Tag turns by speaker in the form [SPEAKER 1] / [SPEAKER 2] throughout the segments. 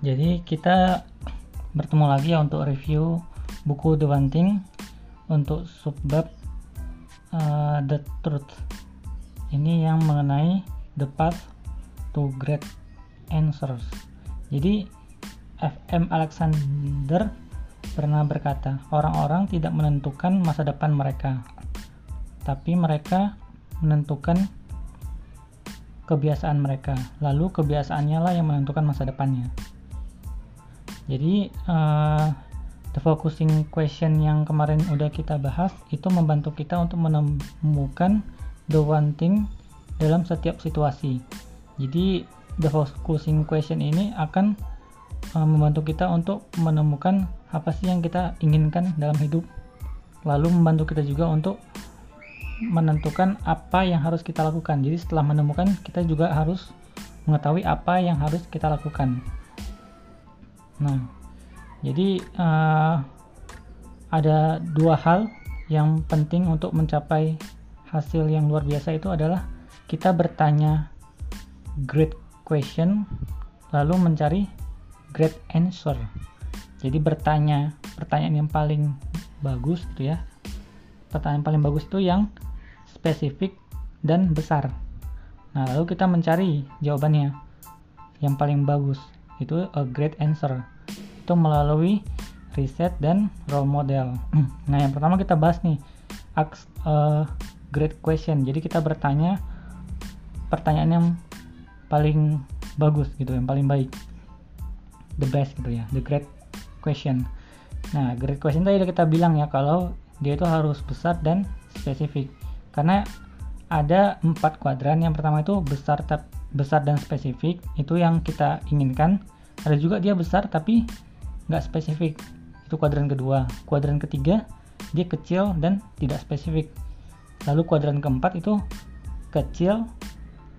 [SPEAKER 1] Jadi kita bertemu lagi ya untuk review buku The One Thing untuk subbab uh, The Truth. Ini yang mengenai the path to great answers. Jadi FM Alexander pernah berkata, orang-orang tidak menentukan masa depan mereka, tapi mereka menentukan kebiasaan mereka. Lalu kebiasaannya lah yang menentukan masa depannya. Jadi uh, the focusing question yang kemarin udah kita bahas itu membantu kita untuk menemukan the one thing dalam setiap situasi. Jadi the focusing question ini akan uh, membantu kita untuk menemukan apa sih yang kita inginkan dalam hidup. Lalu membantu kita juga untuk menentukan apa yang harus kita lakukan. Jadi setelah menemukan kita juga harus mengetahui apa yang harus kita lakukan nah jadi uh, ada dua hal yang penting untuk mencapai hasil yang luar biasa itu adalah kita bertanya great question lalu mencari great answer. Jadi bertanya pertanyaan yang paling bagus gitu ya. Pertanyaan paling bagus itu yang spesifik dan besar. Nah lalu kita mencari jawabannya yang paling bagus itu a great answer itu melalui riset dan role model nah yang pertama kita bahas nih ask a great question jadi kita bertanya pertanyaan yang paling bagus gitu yang paling baik the best gitu ya the great question. Nah, great question tadi kita bilang ya kalau dia itu harus besar dan spesifik. Karena ada empat kuadran. Yang pertama itu besar besar dan spesifik itu yang kita inginkan. Ada juga dia besar tapi nggak spesifik. Itu kuadran kedua. Kuadran ketiga dia kecil dan tidak spesifik. Lalu kuadran keempat itu kecil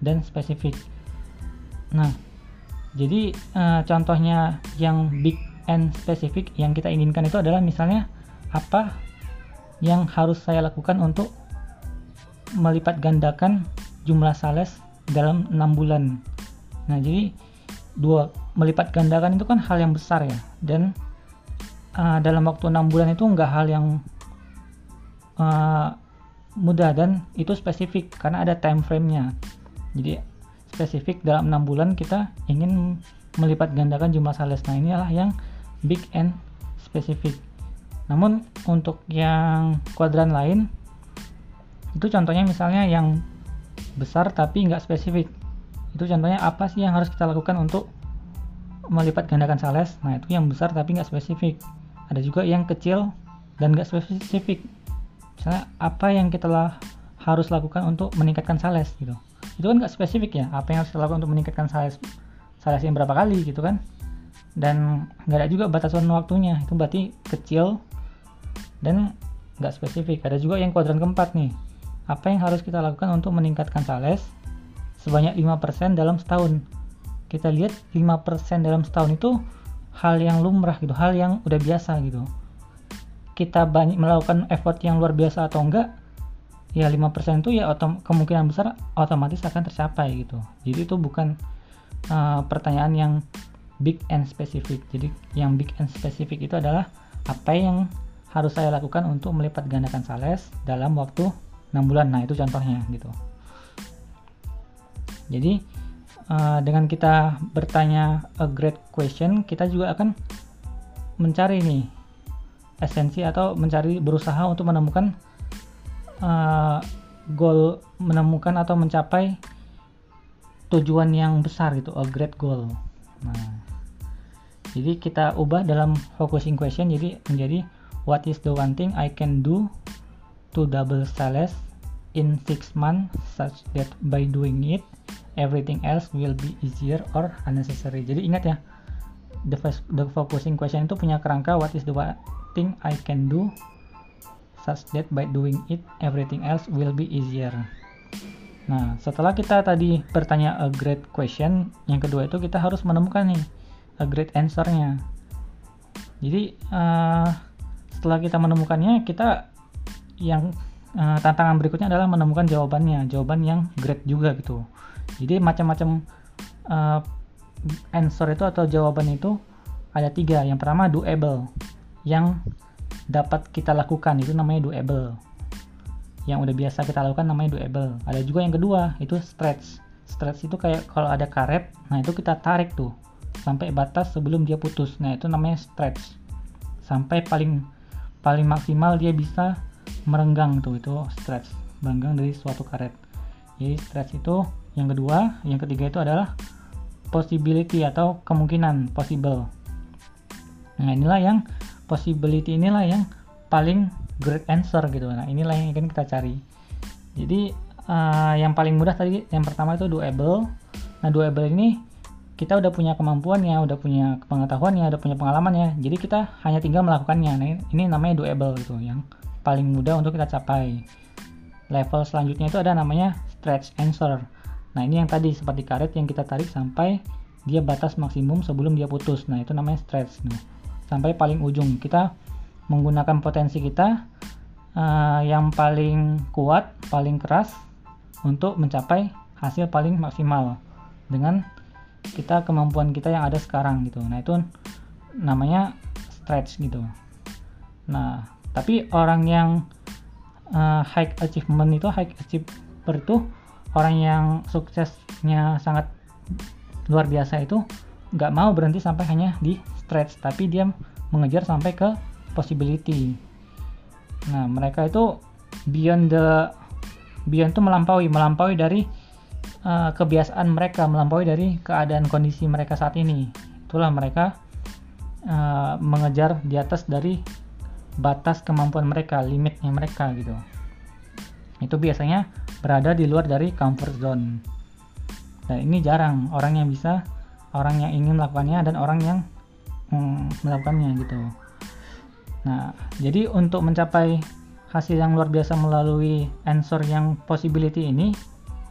[SPEAKER 1] dan spesifik. Nah, jadi uh, contohnya yang big and spesifik yang kita inginkan itu adalah misalnya apa yang harus saya lakukan untuk melipat gandakan jumlah sales dalam enam bulan. Nah, jadi dua melipat gandakan itu kan hal yang besar ya dan uh, dalam waktu enam bulan itu enggak hal yang uh, mudah dan itu spesifik karena ada time frame-nya. Jadi spesifik dalam enam bulan kita ingin melipat gandakan jumlah sales. Nah, inilah yang big and specific. Namun untuk yang kuadran lain itu contohnya misalnya yang besar tapi nggak spesifik. Itu contohnya apa sih yang harus kita lakukan untuk melipat gandakan sales? Nah itu yang besar tapi nggak spesifik. Ada juga yang kecil dan nggak spesifik. Misalnya apa yang kita lah harus lakukan untuk meningkatkan sales gitu. Itu kan nggak spesifik ya. Apa yang harus kita lakukan untuk meningkatkan sales? Sales yang berapa kali gitu kan? dan nggak ada juga batasan waktunya itu berarti kecil dan nggak spesifik ada juga yang kuadran keempat nih apa yang harus kita lakukan untuk meningkatkan sales? Sebanyak 5% dalam setahun. Kita lihat 5% dalam setahun itu hal yang lumrah gitu hal yang udah biasa gitu. Kita banyak melakukan effort yang luar biasa atau enggak ya 5% itu ya otom kemungkinan besar otomatis akan tercapai gitu. Jadi itu bukan uh, pertanyaan yang big and specific. Jadi yang big and specific itu adalah apa yang harus saya lakukan untuk melipat gandakan sales dalam waktu 6 bulan. Nah, itu contohnya gitu. Jadi uh, dengan kita bertanya a great question, kita juga akan mencari nih esensi atau mencari berusaha untuk menemukan uh, goal menemukan atau mencapai tujuan yang besar gitu, a great goal. Nah, jadi kita ubah dalam focusing question jadi menjadi what is the one thing I can do to double sales in six months such that by doing it everything else will be easier or unnecessary. Jadi ingat ya the, first, the focusing question itu punya kerangka what is the one thing I can do such that by doing it everything else will be easier? Nah setelah kita tadi bertanya a great question yang kedua itu kita harus menemukan nih a great answernya. Jadi uh, setelah kita menemukannya kita yang uh, tantangan berikutnya adalah menemukan jawabannya jawaban yang great juga gitu. Jadi macam-macam uh, answer itu atau jawaban itu ada tiga. Yang pertama doable yang dapat kita lakukan itu namanya doable. Yang udah biasa kita lakukan namanya doable. Ada juga yang kedua itu stretch. Stretch itu kayak kalau ada karet nah itu kita tarik tuh sampai batas sebelum dia putus. Nah itu namanya stretch. Sampai paling paling maksimal dia bisa merenggang tuh itu stretch merenggang dari suatu karet. Jadi stretch itu yang kedua yang ketiga itu adalah possibility atau kemungkinan possible. Nah inilah yang possibility inilah yang paling great answer gitu. Nah inilah yang ingin kita cari. Jadi uh, yang paling mudah tadi yang pertama itu doable. Nah doable ini kita udah punya kemampuannya udah punya pengetahuannya udah punya pengalamannya. Jadi kita hanya tinggal melakukannya. Nah ini namanya doable gitu yang paling mudah untuk kita capai. Level selanjutnya itu ada namanya stretch answer. Nah ini yang tadi seperti karet yang kita tarik sampai dia batas maksimum sebelum dia putus. Nah itu namanya stretch. Nah, sampai paling ujung. Kita menggunakan potensi kita uh, yang paling kuat, paling keras untuk mencapai hasil paling maksimal dengan kita kemampuan kita yang ada sekarang gitu. Nah, itu namanya stretch gitu. Nah, tapi orang yang uh, high achievement itu high achiever itu orang yang suksesnya sangat luar biasa itu nggak mau berhenti sampai hanya di stretch tapi dia mengejar sampai ke possibility. Nah, mereka itu beyond the beyond itu melampaui, melampaui dari uh, kebiasaan mereka, melampaui dari keadaan kondisi mereka saat ini. Itulah mereka uh, mengejar di atas dari batas kemampuan mereka, limitnya mereka gitu. Itu biasanya berada di luar dari comfort zone. Dan ini jarang orang yang bisa, orang yang ingin melakukannya dan orang yang hmm, melakukannya gitu. Nah, jadi untuk mencapai hasil yang luar biasa melalui answer yang possibility ini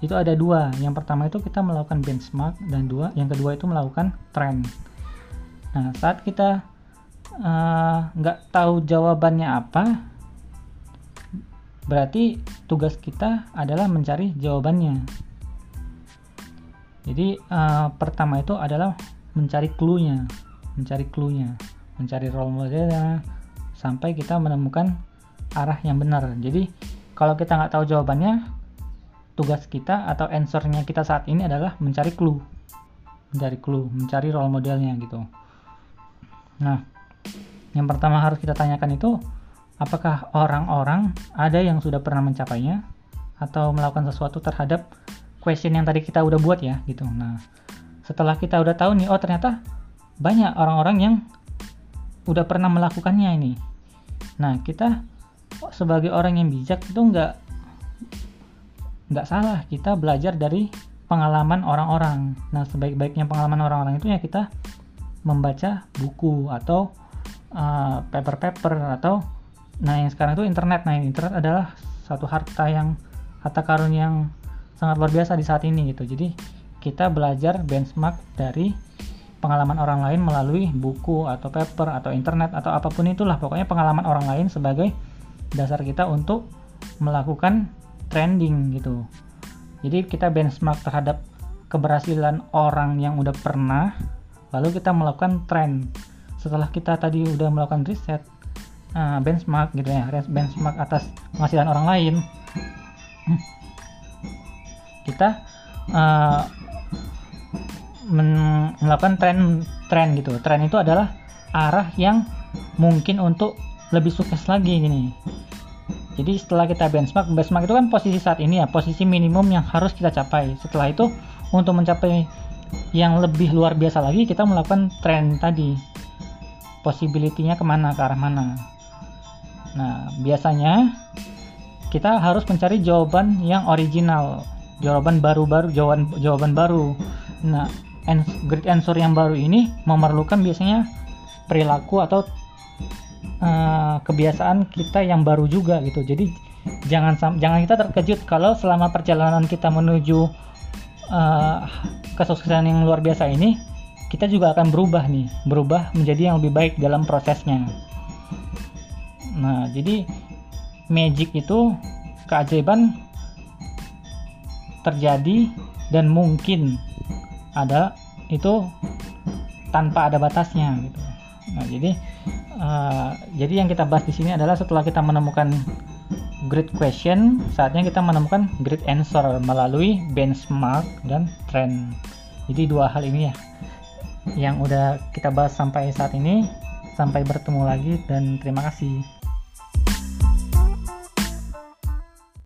[SPEAKER 1] itu ada dua. Yang pertama itu kita melakukan benchmark dan dua, yang kedua itu melakukan trend. Nah, saat kita nggak uh, tahu jawabannya apa, berarti tugas kita adalah mencari jawabannya. Jadi uh, pertama itu adalah mencari clue-nya, mencari clue-nya, mencari role modelnya, sampai kita menemukan arah yang benar. Jadi kalau kita nggak tahu jawabannya, tugas kita atau answernya kita saat ini adalah mencari clue, mencari clue, mencari role modelnya gitu. Nah, yang pertama harus kita tanyakan itu apakah orang-orang ada yang sudah pernah mencapainya atau melakukan sesuatu terhadap question yang tadi kita udah buat ya gitu. Nah, setelah kita udah tahu nih, oh ternyata banyak orang-orang yang udah pernah melakukannya ini Nah, kita sebagai orang yang bijak itu nggak nggak salah kita belajar dari pengalaman orang-orang. Nah, sebaik-baiknya pengalaman orang-orang itu ya kita membaca buku atau uh, paper-paper uh, atau nah yang sekarang itu internet. Nah, internet adalah satu harta yang harta karun yang sangat luar biasa di saat ini gitu. Jadi kita belajar benchmark dari pengalaman orang lain melalui buku atau paper atau internet atau apa pun itulah pokoknya pengalaman orang lain sebagai dasar kita untuk melakukan trending gitu jadi kita benchmark terhadap keberhasilan orang yang udah pernah lalu kita melakukan trend setelah kita tadi udah melakukan riset uh, benchmark gitu ya benchmark atas penghasilan orang lain kita uh, melakukan tren tren gitu. Tren itu adalah arah yang mungkin untuk lebih sukses lagi gini. Jadi setelah kita benchmark benchmark itu kan posisi saat ini ya posisi minimum yang harus kita capai. Setelah itu untuk mencapai yang lebih luar biasa lagi kita melakukan tren tadi possibility-nya ke mana ke arah mana? Nah biasanya kita harus mencari jawaban yang original jawaban baru-baru jawaban jawaban baru. Nah great answer yang baru ini memerlukan biasanya perilaku atau uh, kebiasaan kita yang baru juga gitu. Jadi jangan jangan kita terkejut kalau selama perjalanan kita menuju uh, kesuksesan yang luar biasa ini kita juga akan berubah nih berubah menjadi yang lebih baik dalam prosesnya nah jadi magic itu keajaiban terjadi dan mungkin ada itu tanpa ada batasnya gitu. Nah, jadi uh, jadi yang kita bahas di sini adalah setelah kita menemukan great question, saatnya kita menemukan great answer melalui benchmark dan trend. Jadi dua hal ini ya yang udah kita bahas sampai saat ini. Sampai bertemu lagi dan terima kasih.